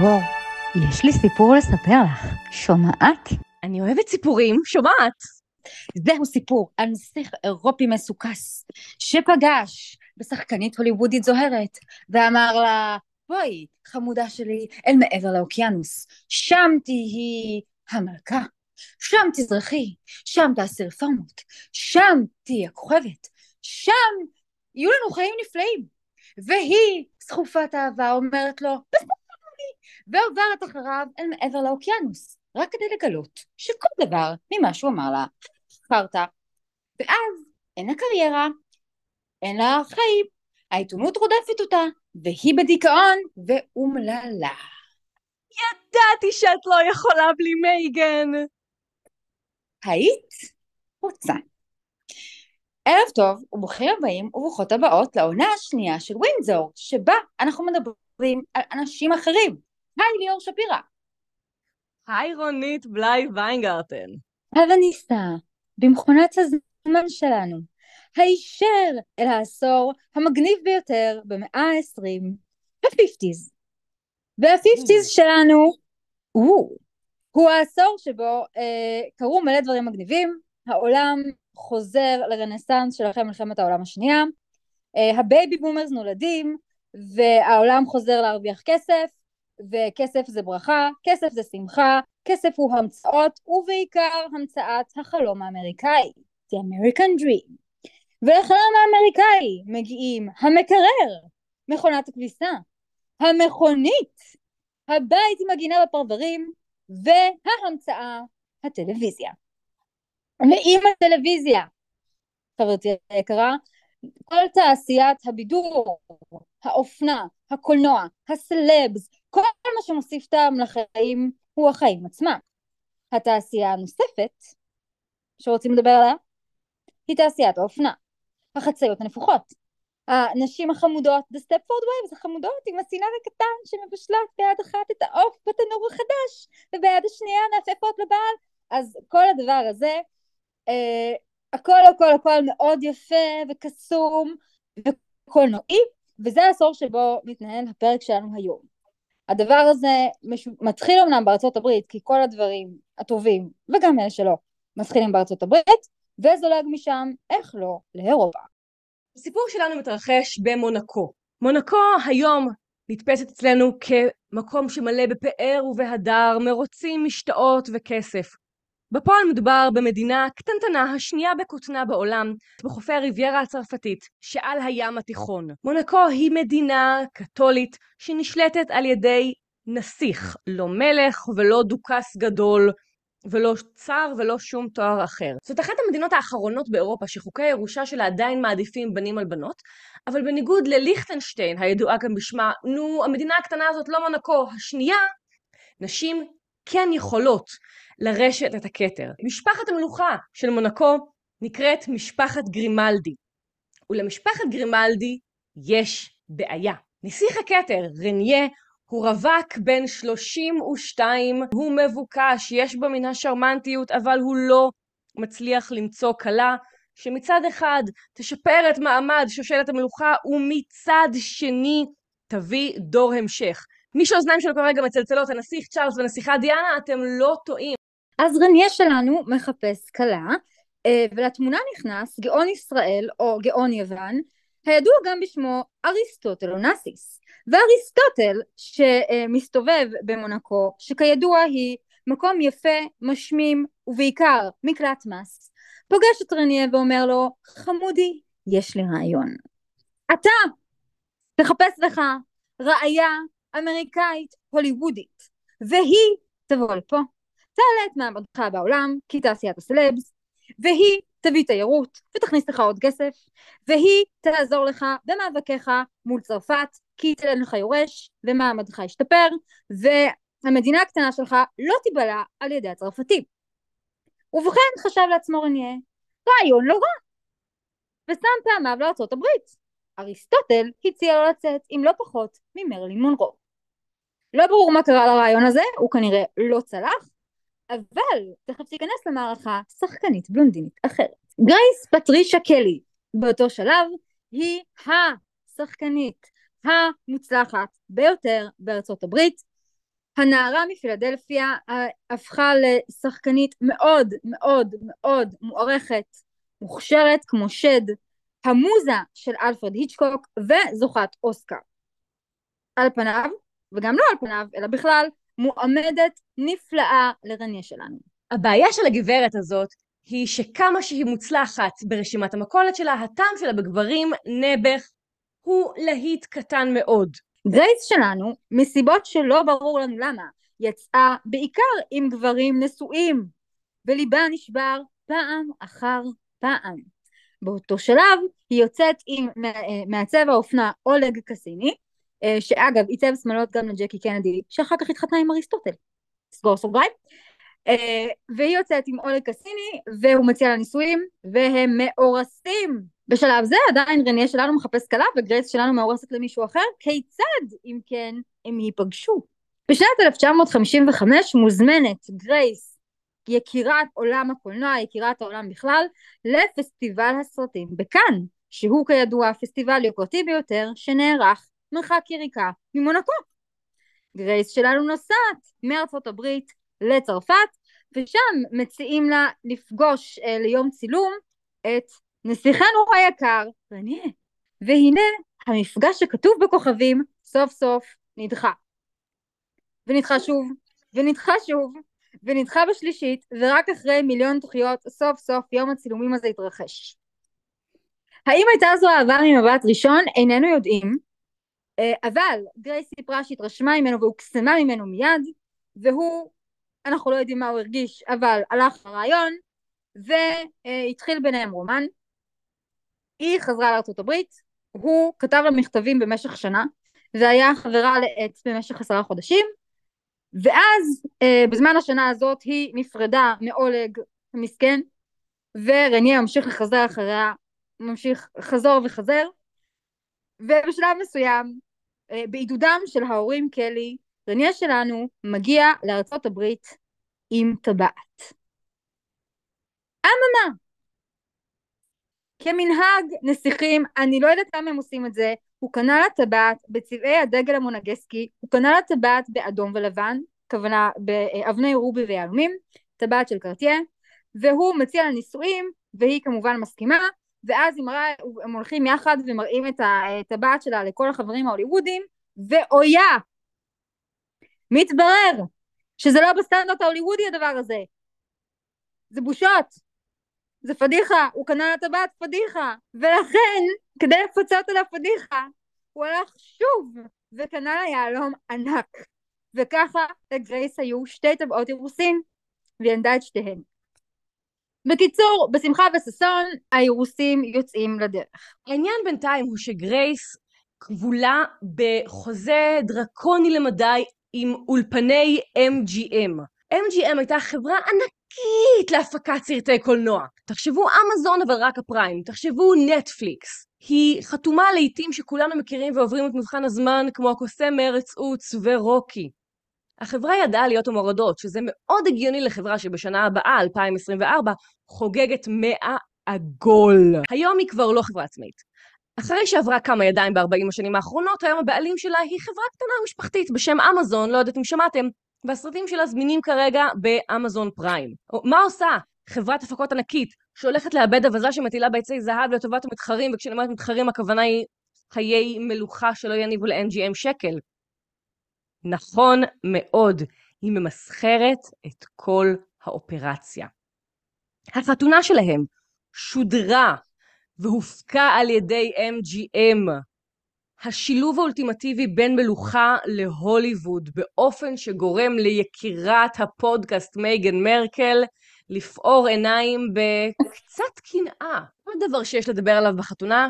דרור, יש לי סיפור לספר לך. שומעת? אני אוהבת סיפורים, שומעת. זהו סיפור על נסיך אירופי מסוכס, שפגש בשחקנית הוליוודית זוהרת, ואמר לה, בואי, חמודה שלי, אל מעבר לאוקיינוס, שם תהי המלכה, שם תזרחי, שם תעשי רפורמות, שם תהיי הכוכבת, שם יהיו לנו חיים נפלאים. והיא, סחופת אהבה, אומרת לו, בסדר, ועוברת אחריו אל מעבר לאוקיינוס, רק כדי לגלות שכל דבר ממה שהוא אמר לה, חרטא. ואז אין לה קריירה, אין לה חיים, העיתונות רודפת אותה, והיא בדיכאון ואומללה. ידעתי שאת לא יכולה בלי מייגן. היית רוצה. ערב טוב וברוכים הבאים וברוכות הבאות לעונה השנייה של ווינזור, שבה אנחנו מדברים על אנשים אחרים. היי ליאור שפירא. היי רונית בלאי ויינגרטן. הבה ניסע במכונת הזמן שלנו, הישר אל העשור המגניב ביותר במאה ה-20, ה-50's. וה-50's שלנו הוא, הוא העשור שבו אה, קרו מלא דברים מגניבים, העולם חוזר לרנסאנס של אחרי מלחמת העולם השנייה, אה, ה baby boomers נולדים, והעולם חוזר להרוויח כסף, וכסף זה ברכה, כסף זה שמחה, כסף הוא המצאות, ובעיקר המצאת החלום האמריקאי, The American Dream. ולחלום האמריקאי מגיעים המקרר, מכונת הכביסה, המכונית, הבית עם הגינה בפרברים, וההמצאה, הטלוויזיה. ועם הטלוויזיה, חברתי היקרה, כל תעשיית הבידור, האופנה, הקולנוע, הסלבס, כל מה שמוסיף טעם לחיים הוא החיים עצמם. התעשייה הנוספת שרוצים לדבר עליה היא תעשיית האופנה, החצאיות הנפוחות, הנשים החמודות, The Stepford Wives החמודות עם הסינר הקטן שמבשלות ביד אחת את העוף בתנור החדש וביד השנייה נעפפות לבעל, אז כל הדבר הזה, אה, הכל הכל הכל מאוד יפה וקסום וקולנועי, וזה העשור שבו מתנהל הפרק שלנו היום. הדבר הזה מש... מתחיל אמנם בארצות הברית, כי כל הדברים הטובים, וגם אלה שלא, מתחילים בארצות הברית, וזולג משם, איך לא, לאירופה. הסיפור שלנו מתרחש במונקו. מונקו היום נתפסת אצלנו כמקום שמלא בפאר ובהדר, מרוצים, משתאות וכסף. בפועל מדובר במדינה קטנטנה, השנייה בקוטנה בעולם, בחופי הריביירה הצרפתית, שעל הים התיכון. מונקו היא מדינה קתולית שנשלטת על ידי נסיך, לא מלך ולא דוכס גדול, ולא צר ולא שום תואר אחר. זאת אחת המדינות האחרונות באירופה שחוקי הירושה שלה עדיין מעדיפים בנים על בנות, אבל בניגוד לליכטנשטיין, הידועה גם בשמה, נו, המדינה הקטנה הזאת לא מונקו, השנייה, נשים כן יכולות לרשת את הכתר. משפחת המלוכה של מונקו נקראת משפחת גרימלדי, ולמשפחת גרימלדי יש בעיה. נסיך הכתר, רניה, הוא רווק בן 32, הוא מבוקש, יש בו מן השרמנטיות, אבל הוא לא מצליח למצוא כלה שמצד אחד תשפר את מעמד שושלת המלוכה, ומצד שני תביא דור המשך. מי שהאוזניים שלו כרגע מצלצלות, הנסיך צ'ארלס והנסיכה דיאנה, אתם לא טועים. אז רניה שלנו מחפש כלה, אה, ולתמונה נכנס גאון ישראל או גאון יוון, הידוע גם בשמו אריסטוטל אונסיס. ואריסטוטל שמסתובב במונקו, שכידוע היא מקום יפה, משמים ובעיקר מקלט מס, פוגש את רניה ואומר לו, חמודי, יש לי רעיון. אתה תחפש לך ראיה אמריקאית הוליוודית, והיא תבוא לפה, תעלה את מעמדך בעולם, כי תעשיית הסלבס, והיא תביא תיירות ותכניס לך עוד כסף, והיא תעזור לך במאבקיך מול צרפת, כי היא תלד לך יורש, ומעמדך ישתפר, והמדינה הקטנה שלך לא תיבלע על ידי הצרפתים. ובכן חשב לעצמו רניה, רעיון לא רע, ושם פעמיו לארצות הברית. אריסטוטל הציע לו לצאת עם לא פחות ממרלין מונרו. לא ברור מה קרה לרעיון הזה, הוא כנראה לא צלח, אבל תכף תיכנס למערכה שחקנית בלונדינית אחרת. גרייס פטרישה קלי באותו שלב היא השחקנית המוצלחת ביותר בארצות הברית. הנערה מפילדלפיה הפכה לשחקנית מאוד מאוד מאוד מוערכת, מוכשרת כמו שד, המוזה של אלפרד היצ'קוק וזוכת אוסקר. על פניו, וגם לא על פניו, אלא בכלל, מועמדת נפלאה לרניה שלנו. הבעיה של הגברת הזאת היא שכמה שהיא מוצלחת ברשימת המכולת שלה, הטעם שלה בגברים נעבך הוא להיט קטן מאוד. גרייס שלנו, מסיבות שלא ברור לנו למה, יצאה בעיקר עם גברים נשואים, וליבה נשבר פעם אחר פעם. באותו שלב היא יוצאת עם מעצב האופנה אולג קסיני, אה, שאגב עיצב שמאלות גם לג'קי קנדי, שאחר כך התחתנה עם אריסטוטל. סגור סוגריים. אה, והיא יוצאת עם אולג קסיני, והוא מציע לה נישואים, והם מאורסים. בשלב זה עדיין רניה שלנו מחפש כלה וגרייס שלנו מאורסת למישהו אחר, כיצד אם כן הם ייפגשו? בשנת 1955 מוזמנת גרייס, יקירת עולם הקולנוע, יקירת העולם בכלל, לפסטיבל הסרטים בכאן, שהוא כידוע הפסטיבל יוקרתי ביותר שנערך מרחק יריקה ממונקו. גרייס שלנו נוסעת מארצות הברית לצרפת, ושם מציעים לה לפגוש אה, ליום צילום את נסיכנו היקר, רניה. והנה המפגש שכתוב בכוכבים סוף סוף נדחה. ונדחה שוב, ונדחה שוב, ונדחה בשלישית, ורק אחרי מיליון דחיות סוף סוף יום הצילומים הזה התרחש. האם הייתה זו אהבה ממבט ראשון? איננו יודעים, אבל גרייס סיפרה שהתרשמה ממנו והוקסמה ממנו מיד, והוא, אנחנו לא יודעים מה הוא הרגיש, אבל הלך לרעיון, והתחיל ביניהם רומן. היא חזרה לארצות הברית, הוא כתב לה מכתבים במשך שנה, והיה חברה לעץ במשך עשרה חודשים, ואז אה, בזמן השנה הזאת היא נפרדה מאולג המסכן, ורניה ממשיך לחזר אחריה, ממשיך חזור וחזר, ובשלב מסוים, אה, בעידודם של ההורים קלי, רניה שלנו מגיע לארצות הברית עם טבעת. אממה, כמנהג נסיכים, אני לא יודעת למה הם עושים את זה, הוא קנה לה טבעת בצבעי הדגל המונגסקי, הוא קנה לה טבעת באדום ולבן, כוונה באבני רובי ויהלומים, טבעת של קרטיה, והוא מציע לה נישואים, והיא כמובן מסכימה, ואז היא מראה, הם הולכים יחד ומראים את הטבעת שלה לכל החברים ההוליוודים, ואויה! מתברר שזה לא בסטנדרט ההוליוודי הדבר הזה. זה בושות. זה פדיחה, הוא קנה לה טבעת פדיחה, ולכן, כדי לפצות על הפדיחה, הוא הלך שוב וקנה לה יהלום ענק. וככה לגרייס היו שתי טבעות אירוסין, והיא ענדה את שתיהן. בקיצור, בשמחה וששון, האירוסים יוצאים לדרך. העניין בינתיים הוא שגרייס כבולה בחוזה דרקוני למדי עם אולפני MGM. MGM הייתה חברה ענקית להפקת סרטי קולנוע. תחשבו אמזון אבל רק הפריים, תחשבו נטפליקס. היא חתומה לעיתים שכולנו מכירים ועוברים את מבחן הזמן כמו הקוסם מארץ עוץ ורוקי. החברה ידעה להיות המורדות, שזה מאוד הגיוני לחברה שבשנה הבאה, 2024, חוגגת 100 עגול. היום היא כבר לא חברה עצמאית. אחרי שעברה כמה ידיים ב-40 השנים האחרונות, היום הבעלים שלה היא חברה קטנה משפחתית בשם אמזון, לא יודעת אם שמעתם, והסרטים שלה זמינים כרגע באמזון פריים. מה עושה חברת הפקות ענקית שהולכת לאבד אבזה שמטילה ביצי זהב לטובת המתחרים, וכשאני אומרת מתחרים הכוונה היא חיי מלוכה שלא יניבו ל-NGM שקל. נכון מאוד, היא ממסחרת את כל האופרציה. החתונה שלהם שודרה והופקה על ידי MGM. השילוב האולטימטיבי בין מלוכה להוליווד באופן שגורם ליקירת הפודקאסט מייגן מרקל לפעור עיניים בקצת קנאה. כל דבר שיש לדבר עליו בחתונה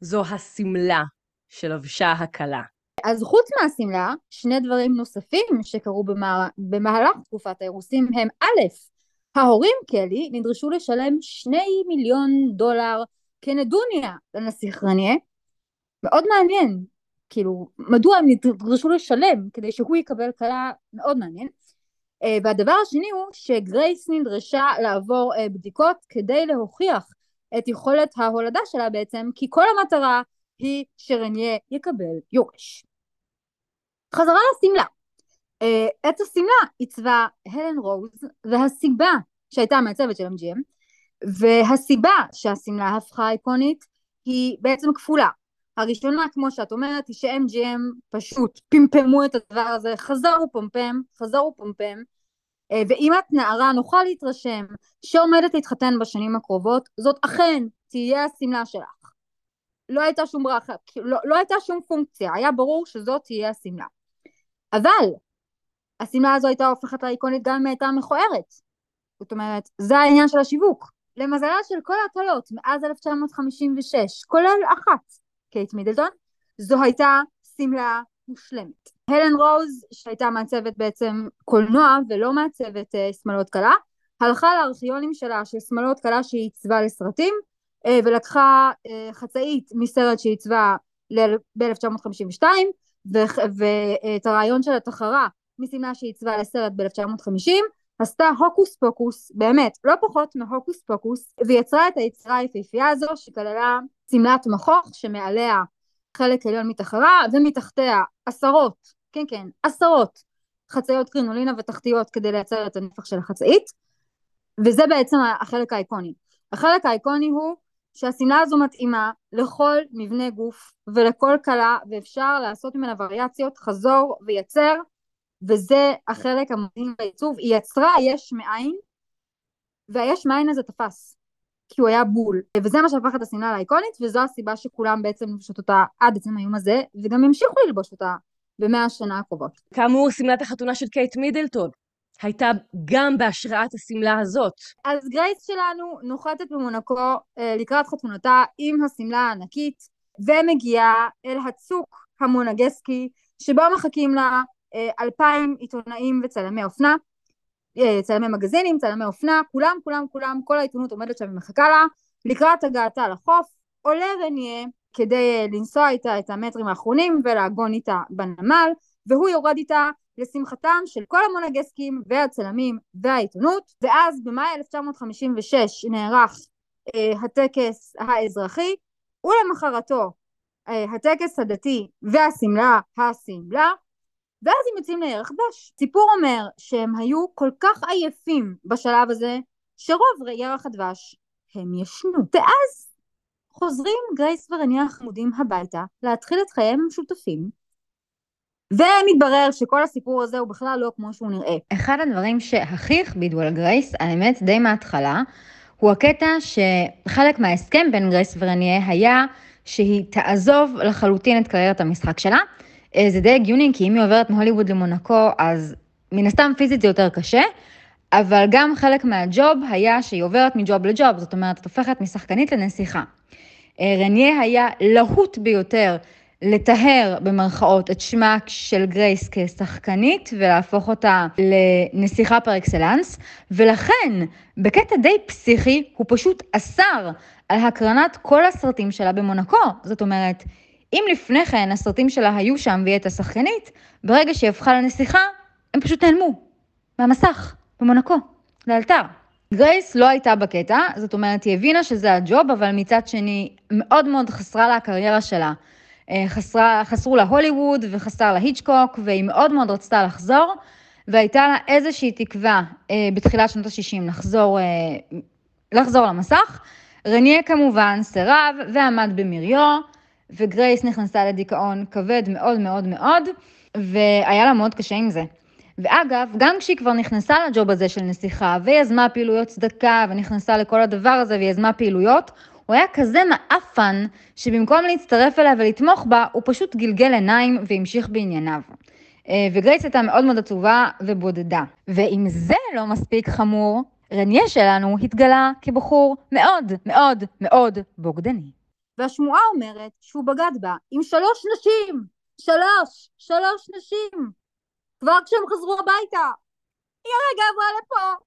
זו השמלה שלבשה הכלה. אז חוץ מהשמלה, שני דברים נוספים שקרו במה... במהלך תקופת האירוסים הם א', ההורים קלי נדרשו לשלם שני מיליון דולר כנדוניה לנסיך רניה, מאוד מעניין, כאילו, מדוע הם נדרשו לשלם כדי שהוא יקבל כלה מאוד מעניין. Uh, והדבר השני הוא שגרייס נדרשה לעבור uh, בדיקות כדי להוכיח את יכולת ההולדה שלה בעצם, כי כל המטרה היא שרניה יקבל יורש. חזרה לשמלה. אה, את השמלה עיצבה הלן רוז, והסיבה שהייתה מהצוות של MGM, והסיבה שהשמלה הפכה איקונית היא בעצם כפולה. הראשונה, כמו שאת אומרת, היא ש-MGM פשוט פמפמו את הדבר הזה, חזר ופמפם, חזר ופמפם, אה, ואם את נערה נוכל להתרשם שעומדת להתחתן בשנים הקרובות, זאת אכן תהיה השמלה שלך. לא הייתה שום ברכה, לא, לא הייתה שום פונקציה, היה ברור שזאת תהיה השמלה. אבל השמלה הזו הייתה הופכת לאיקונית גם אם הייתה מכוערת. זאת אומרת, זה העניין של השיווק. למזלה של כל ההקלות מאז 1956, כולל אחת, קייט מידלטון, זו הייתה שמלה מושלמת. הלן רוז, שהייתה מעצבת בעצם קולנוע ולא מעצבת uh, שמלות קלה, הלכה לארכיונים שלה של שמלות קלה שהיא עיצבה לסרטים, uh, ולקחה uh, חצאית מסרט שהיא עיצבה ב-1952, ואת הרעיון של התחרה משמלה שהיא עיצבה לסרט ב-1950, עשתה הוקוס פוקוס, באמת, לא פחות מהוקוס פוקוס, ויצרה את היצירה היפהפייה הזו שכללה שמלת מכוך שמעליה חלק עליון מתחרה ומתחתיה עשרות, כן כן, עשרות חצאיות קרינולינה ותחתיות כדי לייצר את הנפח של החצאית וזה בעצם החלק האיקוני. החלק האיקוני הוא שהשמלה הזו מתאימה לכל מבנה גוף ולכל כלה ואפשר לעשות ממנה וריאציות חזור וייצר וזה החלק המדהים בעיצוב, היא יצרה יש מאין והיש מאין הזה תפס כי הוא היה בול. וזה מה שהפך את השמלה לאיקונית וזו הסיבה שכולם בעצם לובשות אותה עד עצם היום הזה וגם המשיכו ללבוש אותה במאה השנה הקרובות. כאמור שמלת החתונה של קייט מידלטון הייתה גם בהשראת השמלה הזאת. אז גרייס שלנו נוחתת במונקו אה, לקראת חתונתה עם השמלה הענקית ומגיעה אל הצוק המונגסקי שבו מחכים לה אה, אלפיים עיתונאים וצלמי אופנה, אה, צלמי מגזינים, צלמי אופנה, כולם כולם כולם, כל העיתונות עומדת שם ומחכה לה, לקראת הגעתה לחוף, עולה רניה כדי לנסוע איתה את המטרים האחרונים ולעגון איתה בנמל, והוא יורד איתה לשמחתם של כל המונגסקים והצלמים והעיתונות, ואז במאי 1956 נערך אה, הטקס האזרחי, ולמחרתו אה, הטקס הדתי והשמלה השמלה, ואז הם יוצאים לירח דבש. סיפור אומר שהם היו כל כך עייפים בשלב הזה, שרוב ירח הדבש הם ישנו. ואז חוזרים גרייס ורניה החמודים הביתה להתחיל את חייהם המשותפים, ומתברר שכל הסיפור הזה הוא בכלל לא כמו שהוא נראה. אחד הדברים שהכי הכבידו על גרייס, האמת די מההתחלה, הוא הקטע שחלק מההסכם בין גרייס ורניה היה שהיא תעזוב לחלוטין את קריירת המשחק שלה, אה, זה די הגיוני, כי אם היא עוברת מהוליווד למונקו, אז מן הסתם פיזית זה יותר קשה, אבל גם חלק מהג'וב היה שהיא עוברת מג'וב לג'וב, זאת אומרת, את הופכת משחקנית לנסיכה. אה, רניה היה להוט ביותר לטהר במרכאות את שמה של גרייס כשחקנית ולהפוך אותה לנסיכה פר אקסלנס, ולכן בקטע די פסיכי הוא פשוט אסר על הקרנת כל הסרטים שלה במונקו. זאת אומרת, אם לפני כן הסרטים שלה היו שם והיא הייתה שחקנית, ברגע שהיא הפכה לנסיכה, הם פשוט נעלמו מהמסך, במונקו, לאלתר. גרייס לא הייתה בקטע, זאת אומרת, היא הבינה שזה הג'וב, אבל מצד שני, מאוד מאוד חסרה לה הקריירה שלה. אה, חסרה, חסרו לה הוליווד וחסר לה היצ'קוק, והיא מאוד מאוד רצתה לחזור, והייתה לה איזושהי תקווה אה, בתחילת שנות ה-60 לחזור, אה, לחזור למסך. רניה כמובן סירב ועמד במריו. וגרייס נכנסה לדיכאון כבד מאוד מאוד מאוד, והיה לה מאוד קשה עם זה. ואגב, גם כשהיא כבר נכנסה לג'וב הזה של נסיכה, ויזמה פעילויות צדקה, ונכנסה לכל הדבר הזה, ויזמה פעילויות, הוא היה כזה מעפן, שבמקום להצטרף אליה ולתמוך בה, הוא פשוט גלגל עיניים והמשיך בענייניו. אה, וגרייס הייתה מאוד מאוד עצובה ובודדה. ואם זה לא מספיק חמור, רניה שלנו התגלה כבחור מאוד מאוד מאוד בוגדני. והשמועה אומרת שהוא בגד בה עם שלוש נשים, שלוש, שלוש נשים, כבר כשהם חזרו הביתה. היא הרגע עברה לפה,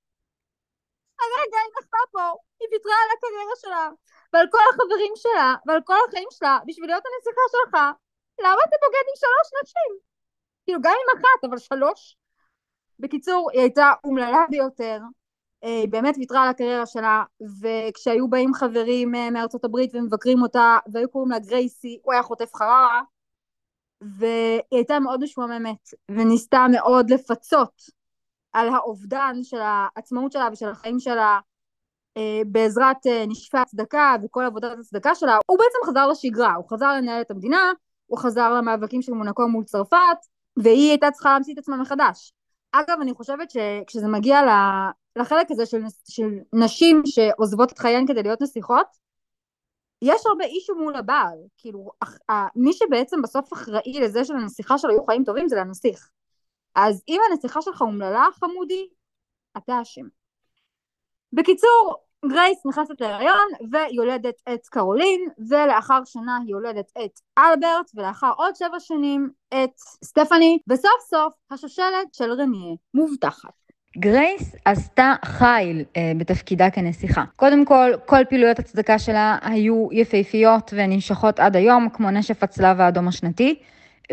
הרגע היא נחתה פה, היא ויתרה על הקריירה שלה, ועל כל החברים שלה, ועל כל החיים שלה, בשביל להיות הנסיכה שלך, למה אתה בוגד עם שלוש נשים? כאילו גם עם אחת, אבל שלוש? בקיצור, היא הייתה אומללה ביותר, אה, היא באמת ויתרה על הקריירה שלה, וכשהיו באים חברים אה, מארצות הברית ומבקרים אותה, והיו קוראים לה גרייסי, הוא היה חוטף חררה. והיא הייתה מאוד משועממת, וניסתה מאוד לפצות על האובדן של העצמאות שלה ושל החיים שלה אה, בעזרת אה, נשפי הצדקה וכל עבודת הצדקה שלה, הוא בעצם חזר לשגרה, הוא חזר לנהל את המדינה, הוא חזר למאבקים של מונקו מול צרפת, והיא הייתה צריכה להמציא את עצמה מחדש. אגב, אני חושבת שכשזה מגיע לחלק הזה של, של נשים שעוזבות את חייהן כדי להיות נסיכות, יש הרבה אישו מול הבעל, כאילו, מי שבעצם בסוף אחראי לזה שלנסיכה שלו יהיו חיים טובים זה לנסיך. אז אם הנסיכה שלך אומללה, חמודי, אתה אשם. בקיצור, גרייס נכנסת להיריון ויולדת את קרולין ולאחר שנה היא יולדת את אלברט ולאחר עוד שבע שנים את סטפני וסוף סוף השושלת של רניה מובטחת. גרייס עשתה חיל אה, בתפקידה כנסיכה. קודם כל, כל פעילויות הצדקה שלה היו יפהפיות ונמשכות עד היום, כמו נשף הצלב האדום השנתי,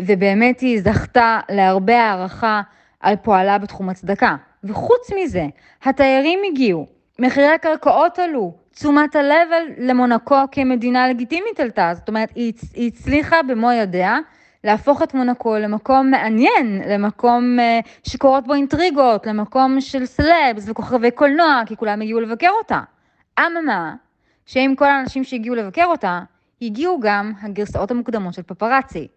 ובאמת היא זכתה להרבה הערכה על פועלה בתחום הצדקה. וחוץ מזה, התיירים הגיעו, מחירי הקרקעות עלו, תשומת הלב למונקו כמדינה לגיטימית עלתה, זאת אומרת, היא, הצליחה במו ידיה להפוך את מונקו למקום מעניין, למקום uh, שקורות בו אינטריגות, למקום של סלבס וכוכבי קולנוע, כי כולם הגיעו לבקר אותה. אממה, שעם כל האנשים שהגיעו לבקר אותה, הגיעו גם הגרסאות המוקדמות של פפרצי.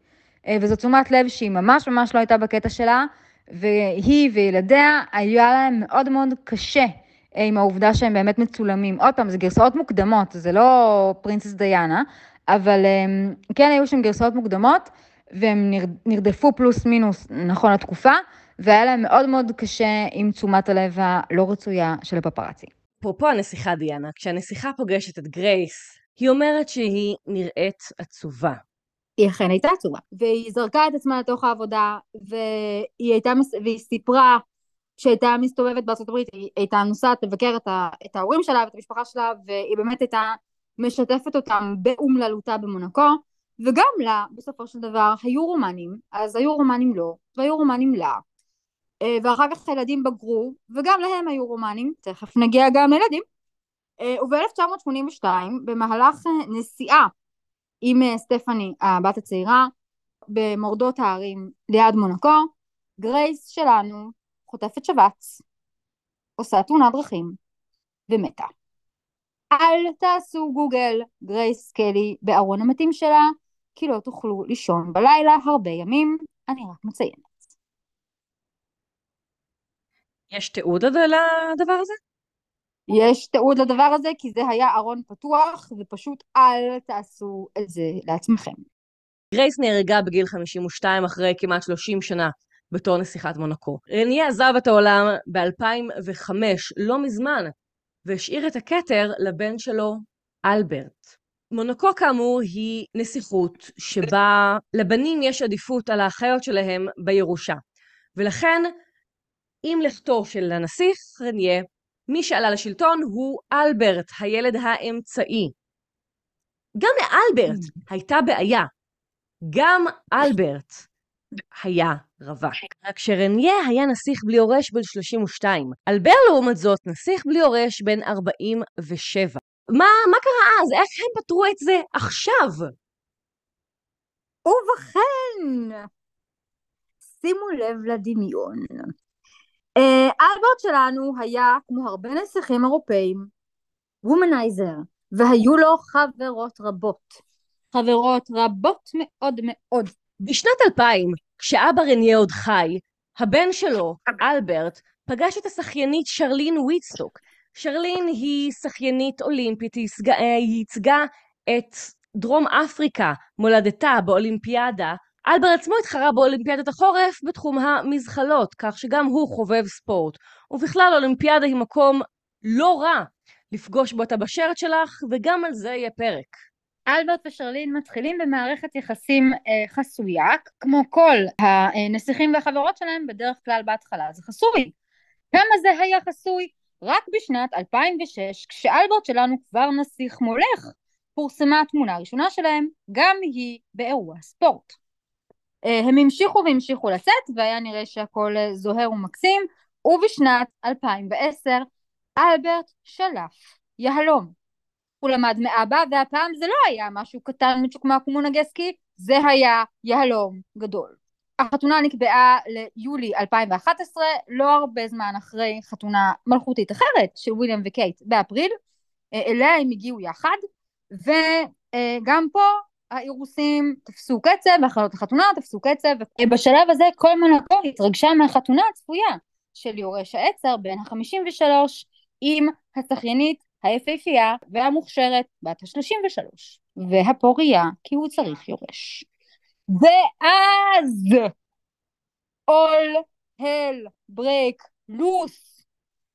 Uh, וזו תשומת לב שהיא ממש ממש לא הייתה בקטע שלה, והיא וילדיה, היה להם מאוד מאוד קשה אה, עם העובדה שהם באמת מצולמים. עוד פעם, זה גרסאות מוקדמות, זה לא פרינסס דיאנה, אבל אה, כן היו שם גרסאות מוקדמות, והם נרדפו פלוס מינוס נכון לתקופה, והיה להם מאוד מאוד קשה עם תשומת הלב הלא רצויה של הפפרצי. אפרופו הנסיכה דיאנה, כשהנסיכה פוגשת את גרייס, היא אומרת שהיא נראית עצובה. היא אכן הייתה עצובה, והיא זרקה את עצמה לתוך העבודה, והיא, הייתה, והיא סיפרה שהייתה מסתובבת בארצות הברית, היא הייתה נוסעת לבקר את, ה, את ההורים שלה ואת המשפחה שלה, והיא באמת הייתה משתפת אותם באומללותה במונקו, וגם לה, בסופו של דבר, היו רומנים, אז היו רומנים לא, והיו רומנים לה. אה, ואחר כך הילדים בגרו, וגם להם היו רומנים, תכף נגיע גם לילדים. אה, וב-1982, במהלך נסיעה עם אה, סטפני, הבת הצעירה, במורדות הערים ליד מונקו, גרייס שלנו חוטפת שבץ, עושה תאונת דרכים ומתה. אל תעשו גוגל גרייס קלי בארון המתים שלה, כי לא תוכלו לישון בלילה הרבה ימים, אני רק מציינת. יש תיעוד לדבר הזה? יש תיעוד לדבר הזה כי זה היה ארון פתוח ופשוט אל תעשו את זה לעצמכם. גרייס נהרגה בגיל 52 אחרי כמעט 30 שנה בתור נסיכת מונקו. רניה עזב את העולם ב-2005, לא מזמן, והשאיר את הכתר לבן שלו, אלברט. מונקו כאמור היא נסיכות שבה לבנים יש עדיפות על האחיות שלהם בירושה. ולכן, עם לכתו של הנסיך, רניה, מי שעלה לשלטון הוא אלברט, הילד האמצעי. גם לאלברט mm. הייתה בעיה. גם אלברט היה רווק. רק שרניה היה נסיך בלי יורש בן 32. אלבר לעומת זאת נסיך בלי יורש בן 47. מה, מה קרה אז? איך הם פתרו את זה עכשיו? ובכן, שימו לב לדמיון. אה, אלברט שלנו היה, כמו הרבה נסיכים אירופאים, וומנייזר, והיו לו חברות רבות. חברות רבות מאוד מאוד. בשנת 2000, כשאבא רניה עוד חי, הבן שלו, אלברט, פגש את השחיינית שרלין וויטסטוק. שרלין היא שחיינית אולימפית, היא ייצגה את דרום אפריקה, מולדתה, באולימפיאדה. אלברט עצמו התחרה באולימפיאדת החורף בתחום המזחלות, כך שגם הוא חובב ספורט. ובכלל אולימפיאדה היא מקום לא רע לפגוש בו את הבשרת שלך, וגם על זה יהיה פרק. אלברט ושרלין מתחילים במערכת יחסים אה, חסויה, כמו כל הנסיכים והחברות שלהם בדרך כלל בהתחלה זה חסוי. כמה זה היה חסוי? רק בשנת 2006, כשאלברט שלנו כבר נסיך מולך, פורסמה התמונה הראשונה שלהם, גם היא באירוע ספורט. אה, הם המשיכו והמשיכו לצאת, והיה נראה שהכל אה, זוהר ומקסים, ובשנת 2010 אלברט שלף יהלום. הוא למד מאבא, והפעם זה לא היה משהו קטן מצ'וקמק ומונגסקי, זה היה יהלום גדול. החתונה נקבעה ליולי 2011, לא הרבה זמן אחרי חתונה מלכותית אחרת של וויליאם וקייט באפריל, אה, אליה הם הגיעו יחד, וגם פה האירוסים תפסו קצב, והחלות החתונה תפסו קצב, ובשלב הזה כל מונקו התרגשה מהחתונה הצפויה של יורש העצר בן ה-53 עם השחיינית היפהפייה והמוכשרת בת ה-33, והפוריה כי הוא צריך יורש. ואז all hell break loose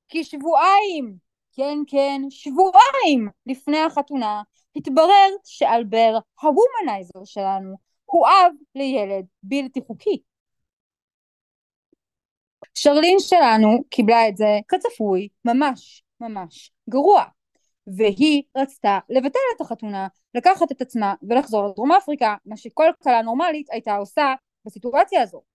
כי שבועיים, כן כן, שבועיים לפני החתונה התברר שאלבר הוומנייזר שלנו הוא אב לילד בלתי חוקי. שרלין שלנו קיבלה את זה כצפוי ממש ממש גרוע והיא רצתה לבטל את החתונה, לקחת את עצמה ולחזור לדרום אפריקה, מה שכל כלה נורמלית הייתה עושה בסיטואציה הזו.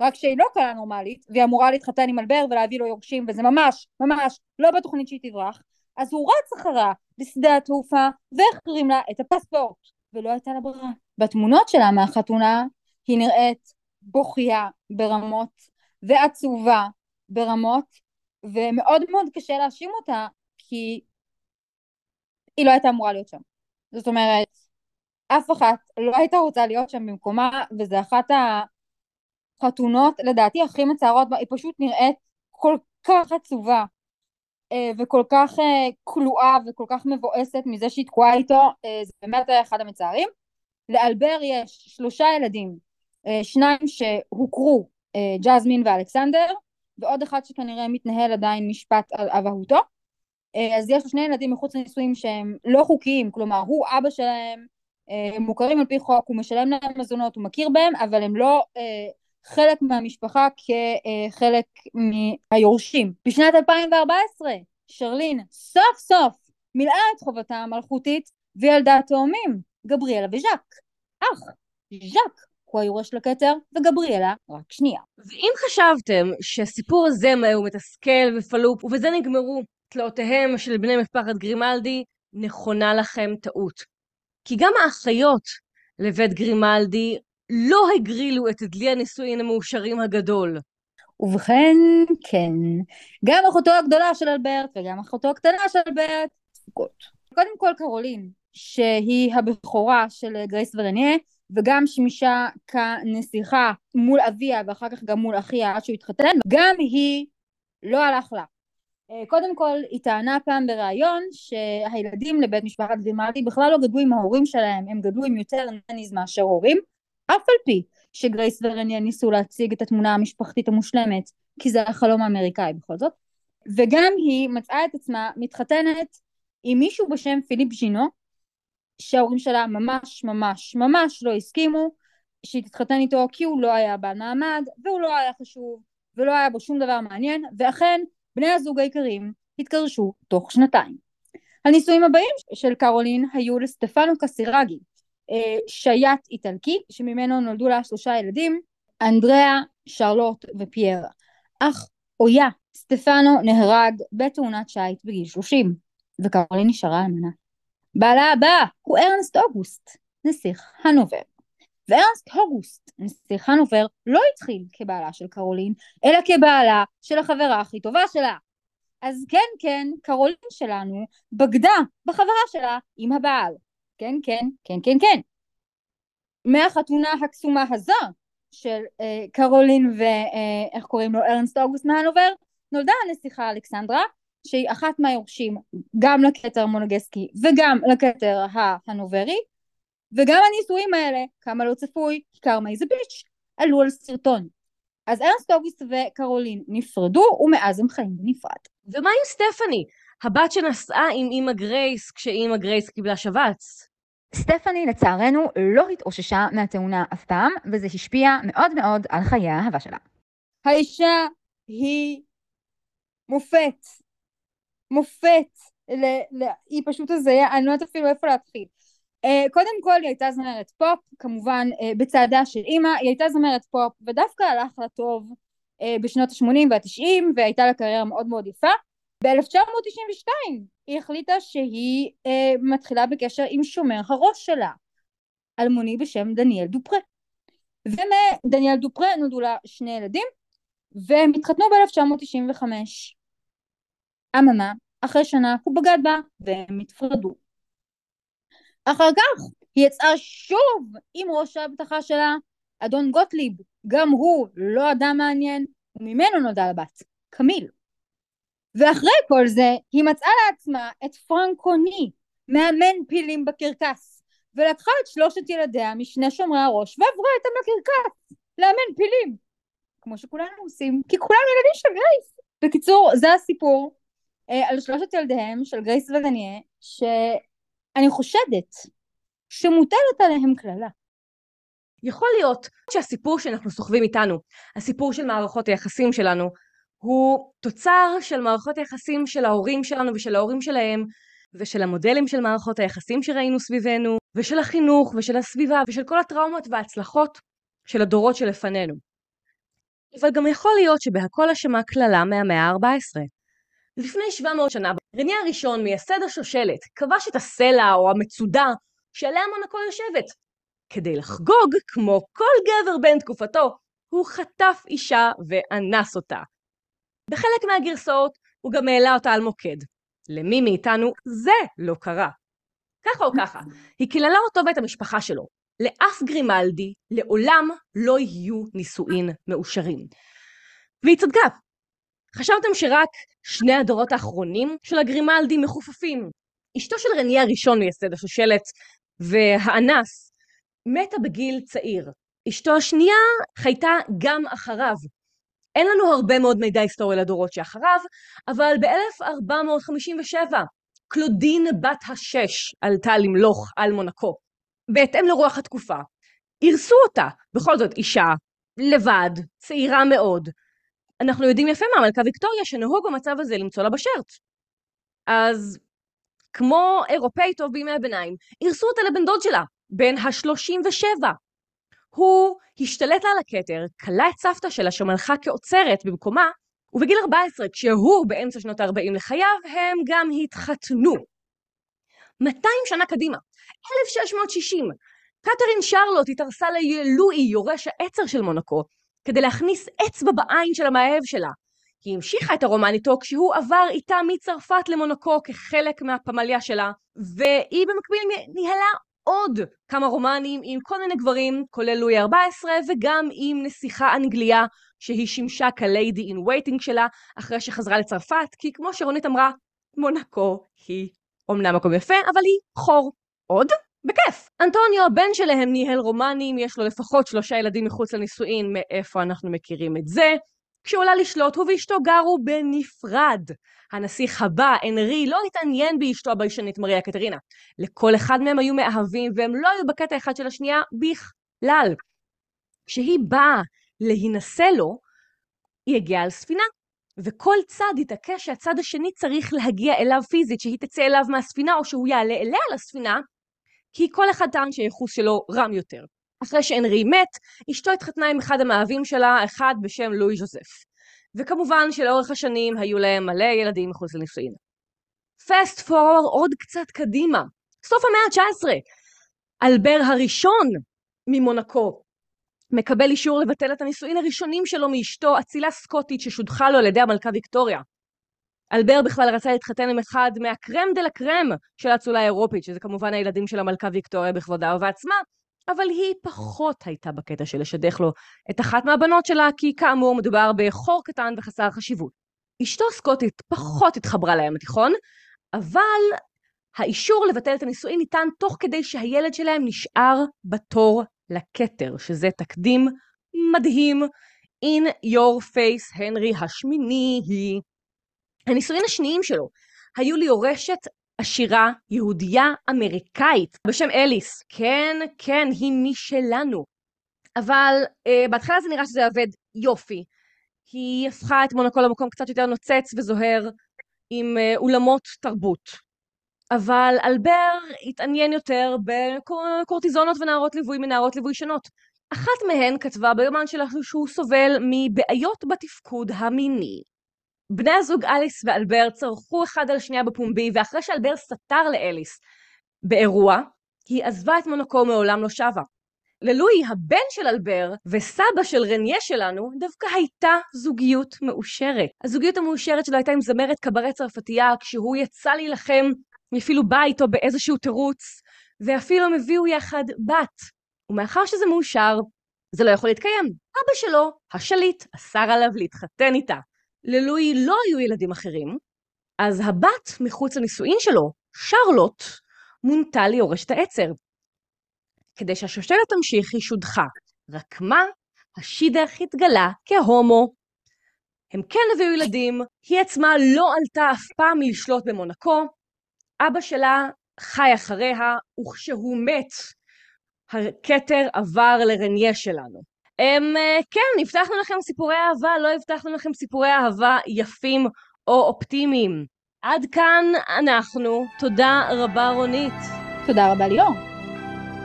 רק שהיא לא כלה נורמלית, והיא אמורה להתחתן עם אלבר ולהביא לו יורשים, וזה ממש, ממש לא בתוכנית שהיא תברח, אז הוא רץ אחריה לשדה התעופה והחרים לה את הפספורט, ולא הייתה לה ברירה. בתמונות שלה מהחתונה היא נראית בוכייה ברמות ועצובה ברמות, ומאוד מאוד קשה להאשים אותה, כי היא לא הייתה אמורה להיות שם. זאת אומרת, אף אחת לא הייתה רוצה להיות שם במקומה, וזה אחת החתונות לדעתי הכי מצערות, היא פשוט נראית כל כך עצובה, אה, וכל כך אה, כלואה וכל כך מבואסת מזה שהיא תקועה איתו, אה, זה באמת היה אחד המצערים. לאלבר יש שלושה ילדים, שניים שהוכרו, ג'זמין ואלכסנדר, ועוד אחד שכנראה מתנהל עדיין משפט על אבהותו. אז יש לו שני ילדים מחוץ לנישואים שהם לא חוקיים, כלומר הוא אבא שלהם, הם מוכרים על פי חוק, הוא משלם להם מזונות, הוא מכיר בהם, אבל הם לא חלק מהמשפחה כחלק מהיורשים. בשנת 2014 שרלין סוף סוף מילאה את חובתה המלכותית וילדה תאומים, גבריאלה וז'אק. אך ז'אק הוא היורש לכתר וגבריאלה רק שנייה. ואם חשבתם שהסיפור הזה הוא מתסכל ופלופ ובזה נגמרו תלאותיהם של בני משפחת גרימלדי, נכונה לכם טעות. כי גם האחיות לבית גרימלדי לא הגרילו את דלי הנישואין המאושרים הגדול. ובכן, כן. גם אחותו הגדולה של אלברט וגם אחותו הקטנה של אלברט ספקות. קודם כל קרולין, שהיא הבכורה של גרייס ורניה, וגם שמישה כנסיכה מול אביה ואחר כך גם מול אחיה עד שהוא התחתן, גם היא לא הלך לה. אה, קודם כל היא טענה פעם בריאיון שהילדים לבית משפחת גרימלדי בכלל לא גדלו עם ההורים שלהם, הם גדלו עם יותר נניז מאשר הורים אף על פי שגרייס ורניה ניסו להציג את התמונה המשפחתית המושלמת, כי זה החלום האמריקאי בכל זאת, וגם היא מצאה את עצמה מתחתנת עם מישהו בשם פיליפ ז'ינו, שההורים שלה ממש ממש ממש לא הסכימו שהיא תתחתן איתו כי הוא לא היה בעל מעמד והוא לא היה חשוב ולא היה בו שום דבר מעניין ואכן בני הזוג היקרים התגרשו תוך שנתיים. הנישואים הבאים של קרולין היו לסטפנו קסירגי שייט איטלקי שממנו נולדו לה שלושה ילדים אנדריאה, שרלוט ופיירה אך אויה סטפנו נהרג בתאונת שייט בגיל 30 וקרולין נשארה אלמנה. בעלה הבא הוא ארנסט אוגוסט נסיך הנובר. וארנסט אוגוסט נסיך הנובר לא התחיל כבעלה של קרולין אלא כבעלה של החברה הכי טובה שלה. אז כן כן קרולין שלנו בגדה בחברה שלה עם הבעל כן, כן, כן, כן, כן. מהחתונה הקסומה הזו של אה, קרולין ואיך אה, קוראים לו ארנסט אוגוסט מהנובר, נולדה הנסיכה אלכסנדרה, שהיא אחת מהיורשים גם לכתר מונוגסקי וגם לכתר ההנוברי, וגם הנישואים האלה, כמה לא צפוי, קרמה איזה ביץ', עלו על סרטון. אז ארנסט אוגוסט וקרולין נפרדו, ומאז הם חיים בנפרד. ומה עם סטפני? הבת שנסעה עם אימא גרייס כשאימא גרייס קיבלה שבץ. סטפני לצערנו לא התאוששה מהתאונה אף פעם, וזה השפיע מאוד מאוד על חיי האהבה שלה. האישה היא מופת, מופת, ל, ל, היא פשוט הזיה, אני לא יודעת אפילו איפה להתחיל. Uh, קודם כל היא הייתה זמרת פופ, כמובן uh, בצעדה של אימא, היא הייתה זמרת פופ ודווקא הלך לה טוב uh, בשנות ה-80 וה-90 והייתה לה קריירה מאוד מאוד יפה ב-1992 היא החליטה שהיא אה, מתחילה בקשר עם שומר הראש שלה, אלמוני בשם דניאל דופרה. ומדניאל דופרה נולדו לה שני ילדים, והם התחתנו ב-1995. אממה, אחרי שנה הוא בגד בה, והם התפרדו. אחר כך היא יצאה שוב עם ראש האבטחה שלה, אדון גוטליב, גם הוא לא אדם מעניין, וממנו נולדה לבת, קמיל. ואחרי כל זה, היא מצאה לעצמה את פרנקוני, מאמן פילים בקרקס, ולקחה את שלושת ילדיה משני שומרי הראש, ועברה איתם לקרקס, לאמן פילים. כמו שכולנו עושים, כי כולנו ילדים של גרייס. בקיצור, זה הסיפור אה, על שלושת ילדיהם של גרייס ודניה, שאני חושדת שמוטלת עליהם קללה. יכול להיות שהסיפור שאנחנו סוחבים איתנו, הסיפור של מערכות היחסים שלנו, הוא תוצר של מערכות היחסים של ההורים שלנו ושל ההורים שלהם, ושל המודלים של מערכות היחסים שראינו סביבנו, ושל החינוך ושל הסביבה ושל כל הטראומות וההצלחות של הדורות שלפנינו. אבל גם יכול להיות שבהכל אשמה קללה מהמאה ה-14. לפני 700 שנה, רניה הראשון, מייסד השושלת, כבש את הסלע או המצודה שעליה מונקו יושבת. כדי לחגוג, כמו כל גבר בן תקופתו, הוא חטף אישה ואנס אותה. בחלק מהגרסאות הוא גם העלה אותה על מוקד. למי מאיתנו זה לא קרה. ככה או ככה, היא קיללה אותו ואת המשפחה שלו. לאף גרימלדי לעולם לא יהיו נישואין מאושרים. והיא צדקה. חשבתם שרק שני הדורות האחרונים של הגרימלדי מחופפים. אשתו של רניה הראשון מייסד השושלת והאנס מתה בגיל צעיר. אשתו השנייה חייתה גם אחריו. אין לנו הרבה מאוד מידע היסטורי לדורות שאחריו, אבל ב-1457 קלודין בת השש עלתה למלוך על מונקו. בהתאם לרוח התקופה. אירסו אותה, בכל זאת אישה, לבד, צעירה מאוד. אנחנו יודעים יפה מהמלכה ויקטוריה שנהוג במצב הזה למצוא לה בשרט. אז כמו אירופאי טוב בימי הביניים, אירסו אותה לבן דוד שלה, בן ה-37. הוא השתלט לה על הכתר, כלא את סבתא שלה שמלכה כאוצרת במקומה, ובגיל 14, כשהוא באמצע שנות ה-40 לחייו, הם גם התחתנו. 200 שנה קדימה, 1660, קתרין שרלוט התארסה ללואי, יורש העצר של מונקו, כדי להכניס אצבע בעין של המאהב שלה. היא המשיכה את הרומן איתו כשהוא עבר איתה מצרפת למונקו כחלק מהפמליה שלה, והיא במקביל ניהלה עוד כמה רומנים עם כל מיני גברים, כולל לואי 14, וגם עם נסיכה אנגליה שהיא שימשה כליידי אין וייטינג שלה אחרי שחזרה לצרפת, כי כמו שרונית אמרה, מונקו היא אומנם מקום יפה, אבל היא חור. עוד? בכיף. אנטוניו, הבן שלהם, ניהל רומנים, יש לו לפחות שלושה ילדים מחוץ לנישואין, מאיפה אנחנו מכירים את זה? כשהוא עלה לשלוט, הוא ואשתו גרו בנפרד. הנסיך הבא, אנרי, לא התעניין באשתו הביישנית מריה קטרינה. לכל אחד מהם היו מאהבים, והם לא היו בקטע אחד של השנייה בכלל. כשהיא באה להינשא לו, היא הגיעה על ספינה. וכל צד התעקש שהצד השני צריך להגיע אליו פיזית, שהיא תצא אליו מהספינה או שהוא יעלה אליה לספינה, כי כל אחד טען שהייחוס שלו רם יותר. אחרי שאנרי מת, אשתו התחתנה עם אחד המאהבים שלה, אחד בשם לואי ז'וזף. וכמובן שלאורך השנים היו להם מלא ילדים מחוץ לנישואין. פסט פורוורד עוד קצת קדימה, סוף המאה ה-19. אלבר הראשון ממונקו מקבל אישור לבטל את הנישואין הראשונים שלו מאשתו, אצילה סקוטית ששודחה לו על ידי המלכה ויקטוריה. אלבר בכלל רצה להתחתן עם אחד מהקרם דה לה קרם של האצולה האירופית, שזה כמובן הילדים של המלכה ויקטוריה בכבודה ובעצמה, אבל היא פחות הייתה בקטע של לשדך לו את אחת מהבנות שלה, כי כאמור מדובר בחור קטן וחסר חשיבות. אשתו סקוטית פחות התחברה לים התיכון, אבל האישור לבטל את הנישואין ניתן תוך כדי שהילד שלהם נשאר בתור לכתר, שזה תקדים מדהים. In your face, הנרי השמיני היא. הנישואין השניים שלו היו ליורשת עשירה יהודייה אמריקאית בשם אליס. כן, כן, היא משלנו. אבל uh, בהתחלה זה נראה שזה עובד יופי. היא הפכה את מונקו למקום קצת יותר נוצץ וזוהר עם uh, אולמות תרבות. אבל אלבר התעניין יותר בקורטיזונות ונערות ליווי מנערות ליווי שונות. אחת מהן כתבה ביומן שלה שהוא סובל מבעיות בתפקוד המיני. בני הזוג אליס ואלבר צרחו אחד על שנייה בפומבי, ואחרי שאלבר סתר לאליס באירוע, היא עזבה את מונקו ומעולם לא שבה. ללואי, הבן של אלבר, וסבא של רניה שלנו, דווקא הייתה זוגיות מאושרת. הזוגיות המאושרת שלו הייתה עם זמרת קברט צרפתייה, כשהוא יצא להילחם, היא אפילו באה איתו באיזשהו תירוץ, ואפילו הם הביאו יחד בת. ומאחר שזה מאושר, זה לא יכול להתקיים. אבא שלו, השליט, אסר עליו להתחתן איתה. ללואי לא היו ילדים אחרים, אז הבת מחוץ לנישואין שלו, שרלוט, מונתה ליורשת העצר. כדי שהשושלת תמשיך היא שודחה. רק מה? השידך התגלה כהומו. הם כן הביאו ילדים, היא עצמה לא עלתה אף פעם לשלוט במונקו, אבא שלה חי אחריה, וכשהוא מת, הכתר עבר לרניה שלנו. הם, כן, הבטחנו לכם סיפורי אהבה, לא הבטחנו לכם סיפורי אהבה יפים או אופטימיים. עד כאן אנחנו. תודה רבה רונית. תודה רבה ליאור.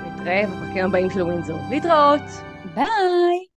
נתראה בפרקים הבאים של ווינזור. להתראות! ביי!